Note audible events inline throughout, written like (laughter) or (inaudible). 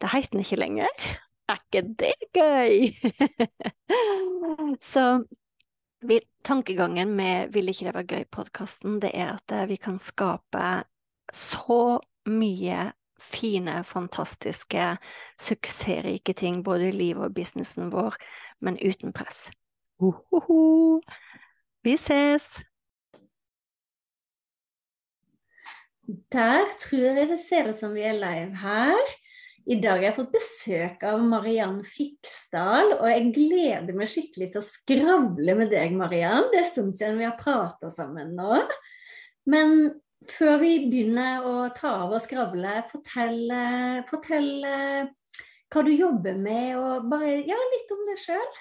Det heter den ikke lenger. Er ikke det gøy? (laughs) Så tankegangen med Vil ikke det være gøy-podkasten, det er at eh, vi kan skape så mye fine, fantastiske, suksessrike ting både i livet og businessen vår, men uten press. Uhuhu. Vi ses! Der tror jeg det ser ut som vi er live her. I dag har jeg fått besøk av Mariann Fiksdal, og jeg gleder meg skikkelig til å skravle med deg, Mariann. Det er stund siden vi har prata sammen nå. Men før vi begynner å ta av og skravle, fortell, fortell hva du jobber med, og bare ja, litt om deg sjøl.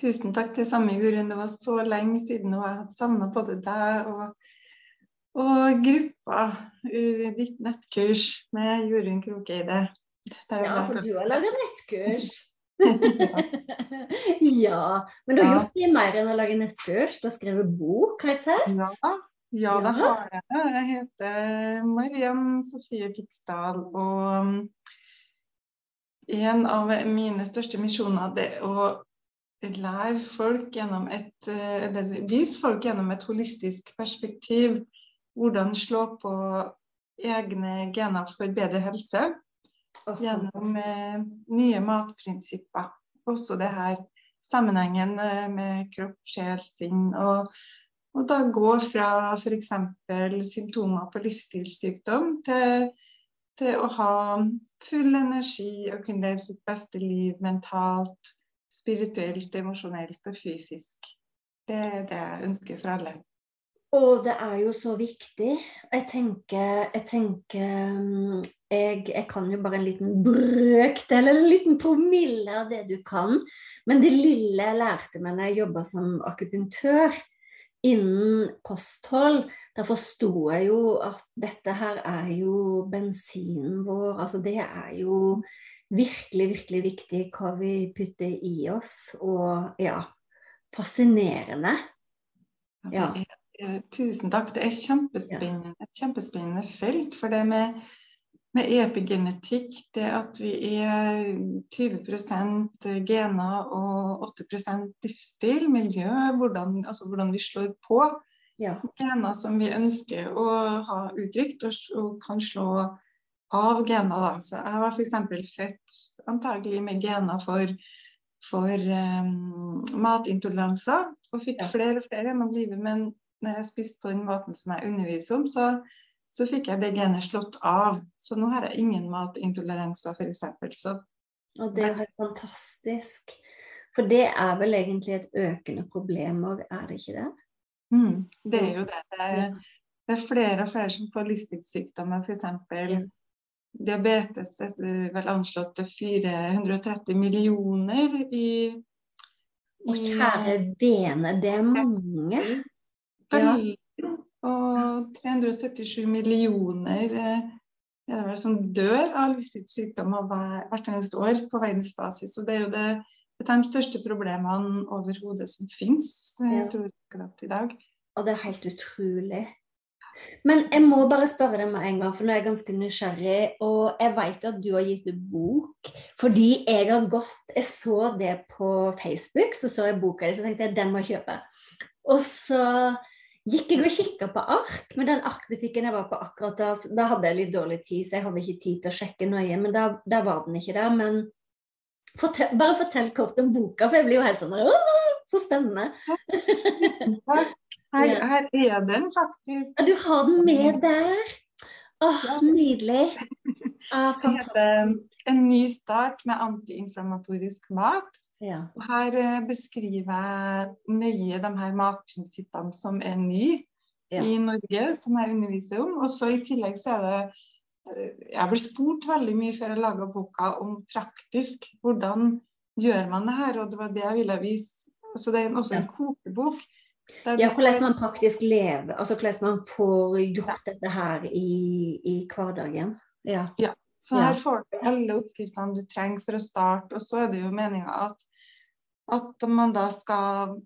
Tusen takk, det samme, Jorunn. Det var så lenge siden, og jeg hadde savna både deg og og gruppa ditt nettkurs med Jorunn Krokeide. Ja, for du har laga nettkurs. (laughs) ja. Men du har gjort mye mer enn å lage nettkurs. Du har skrevet bok, har jeg sett? Ja, ja det har jeg. Jeg heter Mariam Sofie Fiksdal. Og en av mine største misjoner er å lære folk gjennom et, eh, eller vise folk gjennom et holistisk perspektiv hvordan slå på egne gener for bedre helse gjennom eh, nye matprinsipper. Også det her sammenhengen eh, med kropp, sjel, sinn. Og, og da gå fra f.eks. symptomer på livsstilssykdom til, til å ha full energi og kunne leve sitt beste liv mentalt, spirituelt, emosjonelt og fysisk. Det er det jeg ønsker for alle. Og det er jo så viktig. Jeg tenker, jeg, tenker mm, jeg, jeg, kan jo bare en liten brøkdel eller en liten promille av det du kan. Men det lille jeg lærte meg når jeg jobba som akupunktør innen kosthold, da forsto jeg jo at dette her er jo bensinen vår. Altså det er jo virkelig, virkelig viktig hva vi putter i oss. Og ja, fascinerende. Ja. Eh, tusen takk. Det er kjempespennende, et kjempespennende felt. For det med, med, epigenetikk, det at vi er 20% gener og 8% livsstil, miljø, hvordan, altså hvordan vi slår på ja. gener som vi ønsker å ha uttrykt, og, og kan slå av gener. Da. Så jeg var f.eks. født antagelig med gener for, for um, matintoleranser, og fikk flere og flere gjennom livet. men når jeg spiste på den måten som jeg underviser om, så, så fikk jeg det genet slått av. Så nå har jeg ingen matintoleranser, f.eks. Og det er jo helt fantastisk. For det er vel egentlig et økende problem òg, er det ikke det? Mm, det er jo det. Det er, det er, flere og flere som får livsstilssykdommer, f.eks. Diabetes er vel anslått til 430 millioner i, i Kjære vene, det er mange. Veldig. Og 377 millioner det er det som dør av livsstilssykdommer hvert eneste år på verdensbasis. Og det er jo det, det er de største problemene overhodet som finnes eh, ja. tror jeg, i dag. Og det er helt utrolig. Men jeg må bare spørre deg med en gang, for nå er jeg ganske nysgjerrig. Og jeg vet at du har gitt ut bok. Fordi jeg har gått Jeg så det på Facebook, så så jeg boka di, så tenkte jeg den må jeg kjøpe. Og så gikk jeg og kikka på ark, men den arkbutikken jeg var på akkurat da, da hadde jeg litt dårlig tid, så jeg hadde ikke tid til å sjekke nøye, men da, der var den ikke der. Men fortell, bare fortell kort om boka, for jeg blir jo helt sånn Så spennende. (laughs) Her, her, er den faktisk. Ja, du har den med der. Åh, nydelig. Ah, heter (laughs) 'En ny start med antiinflammatorisk mat'. Ja. Og her eh, beskriver jeg nøye de her matprinsippene som er nye Ja. i Norge, som jeg underviser om. Og så i tillegg så er det eh, Jeg ble spurt veldig mye før jeg laga boka om praktisk hvordan gjør man det her, og det var det jeg ville vise. Så det er en- også en kokebok. ja, hvordan man praktisk lever, altså hvordan man får gjort dette her i, i hverdagen. Ja. Så her får du alle oppskriftene du trenger for å starte, og så er det jo meninga at, at man da skal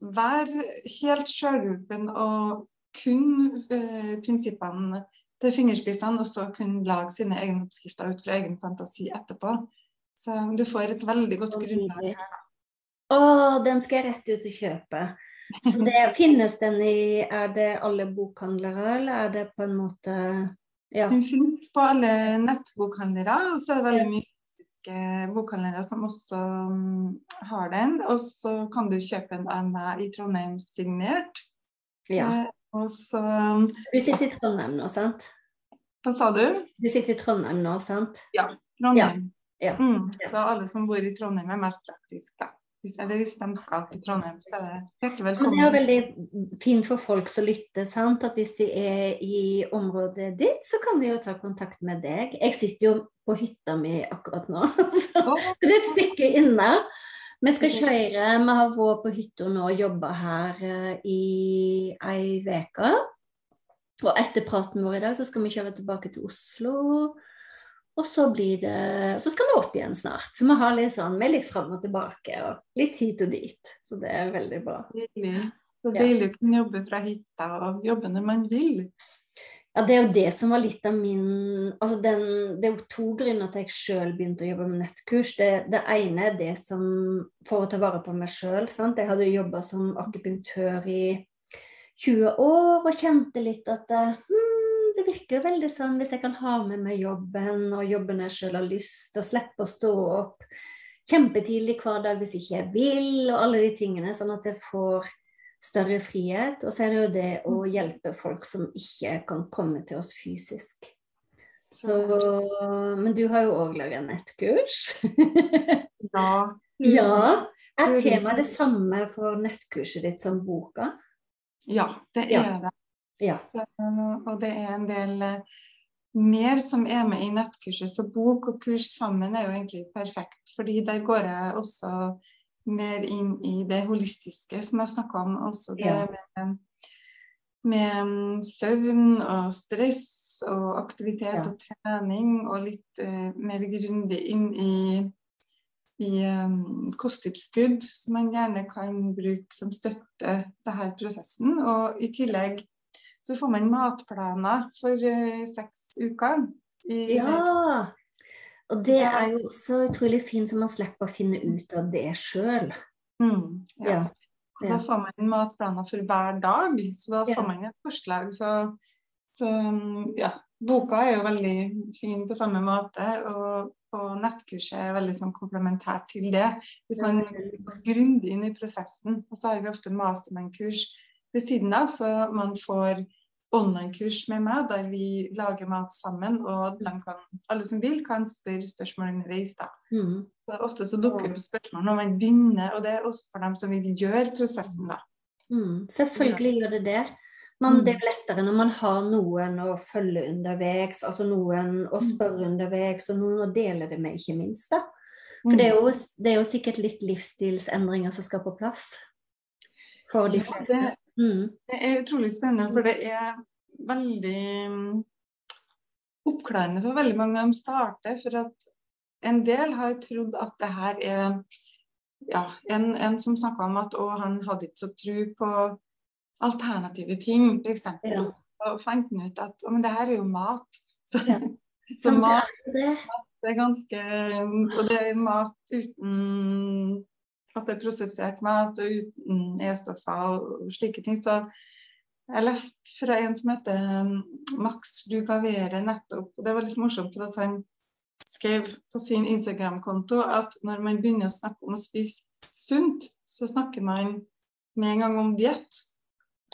være helt sjølhjulpen og kun eh, prinsippene til fingerspissene, og så kunne lage sine egne oppskrifter ut fra egen fantasi etterpå. Så du får et veldig godt grunnlag. Å, den skal jeg rett ut og kjøpe. Så det, finnes den i Er det alle bokhandlere, eller er det på en måte Ja. Den finnes på alle nettbokhandlere, og så er det veldig mye fysiske bokhandlere som også mm, har den. Og så kan du kjøpe den av meg i Trondheim signert. ja. Eh, Og så Du sitter i Trondheim nå, sant? Hva sa du? Du sitter i Trondheim nå, sant? Trondheim. Ja. Mm, så alle som bor i Trondheim er mest praktisk, da. Hvis, eller hvis de skal til Trondheim, så er det hjertelig Men det er veldig fint for folk som lytter, sant? at hvis de er i området ditt, så kan de jo ta kontakt med deg. Jeg sitter jo på hytta mi akkurat nå, (laughs) så det er et stykke inne. Vi skal kjøre, vi har vært på hytta nå og jobba her eh, i ei uke. Og etter praten vår i dag, så skal vi kjøre tilbake til Oslo. Og så blir det Så skal vi opp igjen snart. Så vi har litt sånn, vi er litt fram og tilbake og litt hit og dit. Så det er veldig bra. deilig. Så deilig å kunne jobbe fra hytta og jobbe når man vil. Ja, det er jo det som var litt av min altså den, Det er jo to grunner til at jeg sjøl begynte å jobbe med nettkurs. Det, det ene er det som For å ta vare på meg sjøl. Jeg hadde jobba som akupunktør i 20 år og kjente litt at eh, hmm, det virker veldig sånn hvis jeg kan ha med meg jobben og jobben jeg sjøl har lyst, og slippe å stå opp kjempetidlig hver dag hvis ikke jeg vil, og alle de tingene. Sånn at jeg får større frihet. Og så er det jo det å hjelpe folk som ikke kan komme til oss fysisk. Så, men du har jo òg laga nettkurs. (laughs) Ja. ja. Er temaet det samme for nettkurset ditt som boka? Ja, det er Ja. det. Ja. Så, og det er en del eh, mer som er med i nettkurset. Så bok og kurs sammen er jo egentlig perfekt, fordi der går jeg også mer inn i det holistiske som jeg snakka om. Også det Ja. med, med søvn og stress og aktivitet Ja. og trening, og litt eh, mer grundig inn i i um, kosttilskudd, som man gjerne kan bruke som støtte til denne prosessen. Og i tillegg så får man matplaner for eh, seks uker. I Ja. Og det er jo så utrolig fint, så man slipper å finne ut av det sjøl. Mm, ja. Ja. Da får man matplaner for hver dag, så da får man et forslag. Så, så ja, boka er jo veldig fin på samme måte, og, og nettkurset er veldig sånn komplementært til det. Hvis man går grundig inn i prosessen, og så har vi ofte mastermind-kurs ved siden av, så man får online-kurs med meg der vi lager mat sammen, og kan, alle som vil, kan spørre spørsmål underveis. da. Mm. Så ofte så dukker opp spørsmål når man begynner, og det er også for dem som vil gjøre prosessen, da. Mm. Selvfølgelig gjør det det. Men Mm. det er lettere når man har noen å følge underveis, altså noen å Mm. spørre underveis, og noen å dele det med, ikke minst. da. For det er, jo, det er jo sikkert litt livsstilsendringer som skal på plass for de Ja, det- Mm. Det er utrolig spennende, for det er veldig mm, oppklarende for veldig mange når de starter. For at en del har trodd at det her er ja, en, en som snakka om at å, han hadde ikke så tro på alternative ting, f.eks. Ja. Og fant han ut at å, men det her er jo mat. Så, Ja. så mat det er det. det er ganske Og det er mat uten at det er prosessert mat og uten E-stoffer og, slike ting. Så jeg leste fra en som heter um, Max Rugavere nettopp. og Det var litt morsomt, for at han skrev på sin Instagram-konto at når man begynner å snakke om å spise sunt, så snakker man med en gang om diett.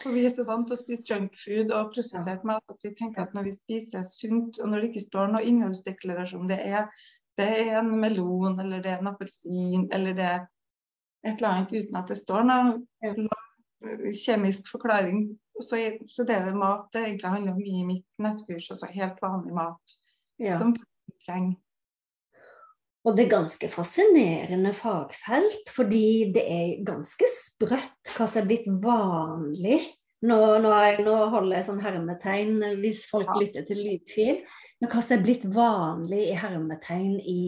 For vi er så vant til å spise junkfood og prosessert mat at vi tenker at når vi spiser sunt, og når det ikke står noen innholdsdeklarasjon, det er, det er en melon eller det er en appelsin eller det er et eller annet uten at det står noen kjemisk forklaring, så, så det er det mat det egentlig handler om i mitt nettkurs, altså helt vanlig mat ja. som trenger. Og det er ganske fascinerende fagfelt, fordi det er ganske sprøtt hva som er blitt vanlig. Nå, nå, jeg, nå holder jeg sånn hermetegn hvis folk ja. lytter til lydfil. Men hva som er blitt vanlig i hermetegn i.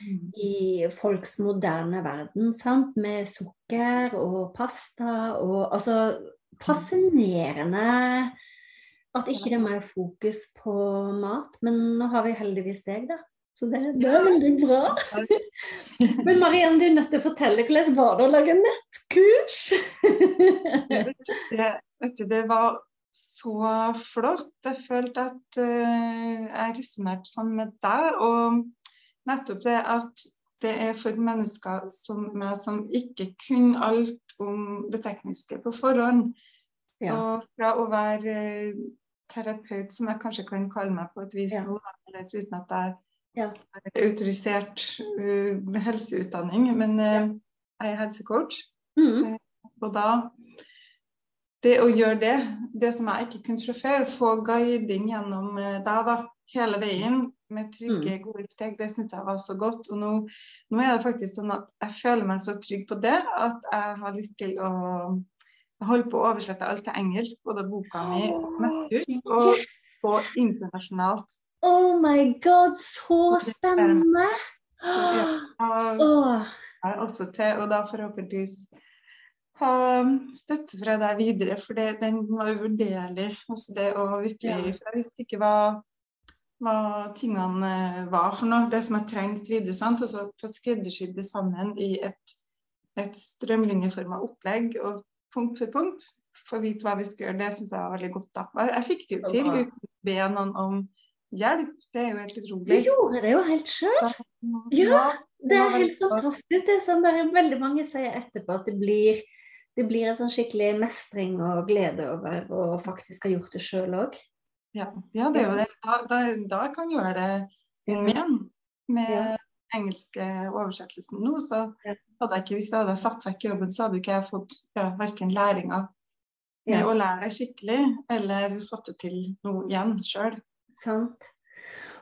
i folks moderne verden. Sant? Med sukker og pasta og Altså fascinerende at ikke det er mer fokus på mat. Men nå har vi heldigvis deg, da. Så det, det, er veldig bra. (laughs) Men Marianne, du er nødt til å fortelle hvordan var det å lage nettkurs? det, det var så flott. Jeg følte at uh, jeg resonnerte sånn med deg. Og nettopp det at det er for mennesker som meg som ikke kunne alt om det tekniske på forhånd. Ja. Og fra å være uh, terapeut, som jeg kanskje kan kalle meg på et vis ja. nå, uten at jeg ja. autorisert uh, helseutdanning, men uh, jeg er helsecoach. Mm. Uh, og da Det å gjøre det, det som jeg ikke kunne fra før, få guiding gjennom deg da, hele veien med trygge, mm. gode steg, det syns jeg var så godt. Og nå, nå, er det faktisk sånn at jeg føler meg så trygg på det at jeg har lyst til å holde på å oversette alt til engelsk, både boka mi og, og internasjonalt. Oh my god, så spennende! (gasps) Ja, jeg også til, og da forhåpentligvis ha støtte fra deg videre, for det, den var uvurderlig. Også det å virkelig For jeg visste ikke hva, hva tingene var for noe. Det som jeg trengte videre. sant? så Få skreddersydd det sammen i et, et strømlinjeforma opplegg og punkt for punkt. Få vite hva vi skal gjøre. Det syns jeg var veldig godt. da. Jeg fikk det jo til uten å be noen om hjelp. Det er jo helt utrolig. Du gjorde det jo helt sjøl. Ja, det er helt fantastisk. Det er sånn der veldig mange sier etterpå at det blir, det blir en sånn skikkelig mestring og glede over å faktisk ha gjort det sjøl òg. Ja, ja, det er jo det. Da, da, da kan jeg gjøre det om igjen med ja. engelske oversettelsen nå. Så hadde jeg ikke, hvis jeg hadde satt vekk jobben, så hadde ikke jeg fått ja, verken læringa med å lære det skikkelig, eller fått det til noe igjen sjøl. Sant.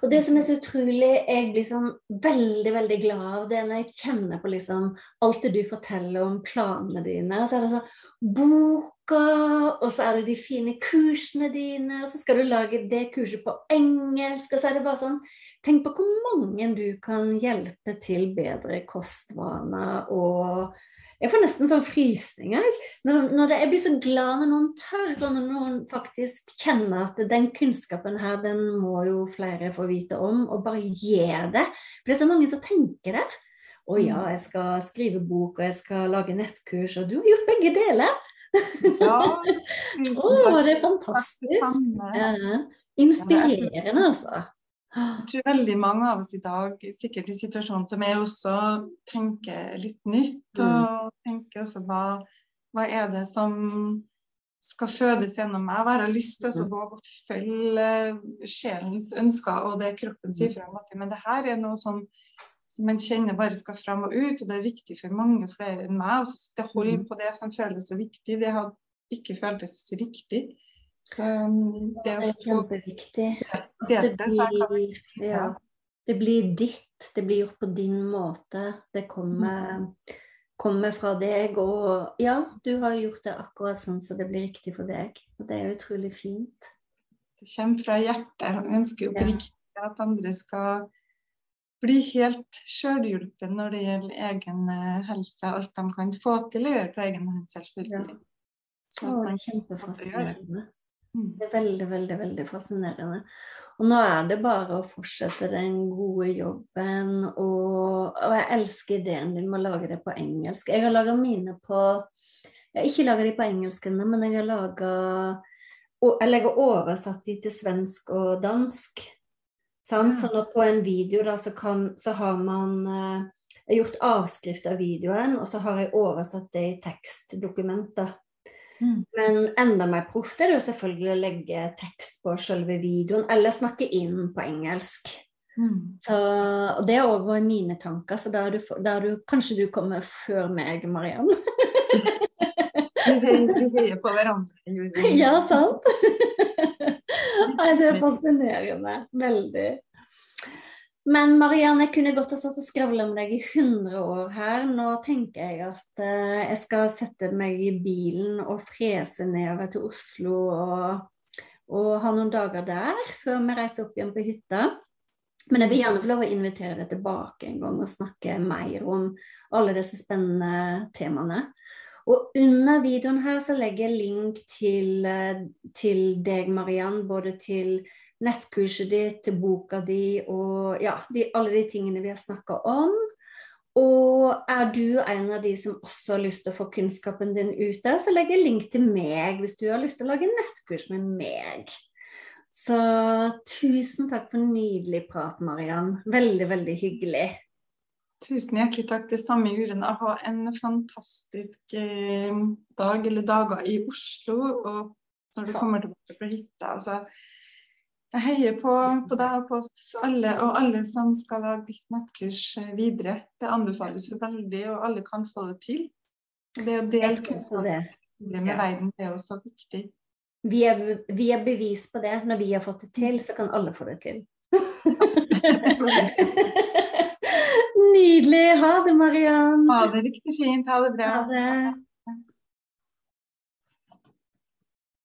Og det som er så utrolig Jeg blir sånn veldig veldig glad av det når jeg kjenner på liksom alt det du forteller om planene dine. Så er det sånn boka, og så er det de fine kursene dine, og så skal du lage det kurset på engelsk. Og så er det bare sånn Tenk på hvor mange du kan hjelpe til bedre kostvaner og jeg får nesten sånn frysninger. Når, når jeg blir så glad når noen tør, og når noen faktisk kjenner at den kunnskapen her, den må jo flere få vite om, og bare gjør det. For det er så mange som tenker det. Å ja, mm. jeg skal skrive bok, og jeg skal lage nettkurs, og du har gjort begge deler. Ja. (laughs) Å, det er fantastisk. Ja. Inspirerende, altså. Jeg tror veldig mange av oss i dag, sikkert i situasjonen som er også tenker litt nytt. Mm. Og tenker også hva, hva er det som skal fødes gjennom meg? Hva har jeg lyst til å mm. gå og følge sjelens ønsker og det kroppen sier mm. fra om? Men det her er noe som, som man kjenner bare skal fram og ut, og det er viktig for mange flere enn meg. Og så det holder på det som føles så viktig. Det har ikke føltes riktig. Så um, det, er kjempeviktig. Det blir, ja, det blir ditt, det blir gjort på din måte. Det kommer, kommer, fra deg. Og ja, du har gjort det akkurat sånn så det blir riktig for deg. Og det er utrolig fint. Det kommer fra hjertet. Han ønsker oppriktig at andre skal bli helt sjølhjulpen når det gjelder egen eh, helse. Alt de kan få til å gjøre på egen hånd, selvfølgelig. Ja. Så det er kjempefascinerende. Mm. Det er veldig, veldig veldig fascinerende. Og nå er det bare å fortsette den gode jobben. Og, og jeg elsker ideen din med å lage det på engelsk. Jeg har laga mine på Jeg har ikke laga de på engelsk ennå, men jeg har laga Jeg har oversatt de til svensk og dansk. Sant? Så nå på en video da, så, kan, så har man eh, gjort avskrift av videoen, og så har jeg oversatt det i tekstdokumenter. Mm. Men enda mer proft er det jo selvfølgelig å legge tekst på selve videoen, eller snakke inn på engelsk. Mm. Så, og det har òg vært mine tanker, så da, du, da du, kanskje du kommer før meg, Mariann. vi hører på hverandre. Ja, sant? (laughs) Nei, det er fascinerende. Veldig. Men Marianne, jeg kunne godt ha stått og skravla med deg i 100 år her. Nå tenker jeg at uh, jeg skal sette meg i bilen og frese nedover til Oslo og, og, ha noen dager der før vi reiser opp igjen på hytta. Men jeg vil gjerne få lov å invitere deg tilbake en gang og snakke mer om alle disse spennende temaene. Og under videoen her så legger jeg link til, eh, til deg, Mariann, både til nettkurset ditt, til boka di og ja, de, alle de tingene vi har snakka om. Og er du en av de som også har lyst til å få kunnskapen din ute, så legger jeg link til meg hvis du har lyst til å lage nettkurs med meg. Så tusen takk for en nydelig prat, Mariann. Veldig, veldig hyggelig. Tusen hjertelig takk. Det samme gjorde jeg. Ha en fantastisk eh, dag eller dager i Oslo. Og når du kommer tilbake fra hytta. Altså, jeg heier på, på, deg og på oss alle, og alle som skal lage ditt nettkurs eh, videre. Det anbefales jo veldig, og alle kan få det til. Det å dele kunnskap med verden det er også viktig. Vi er, vi er, bevis på det. Når vi har fått det til, så kan alle få det til. (laughs) Nydelig. Ha det, Mariann. Ha det riktig fint. Ha det bra. Ha det.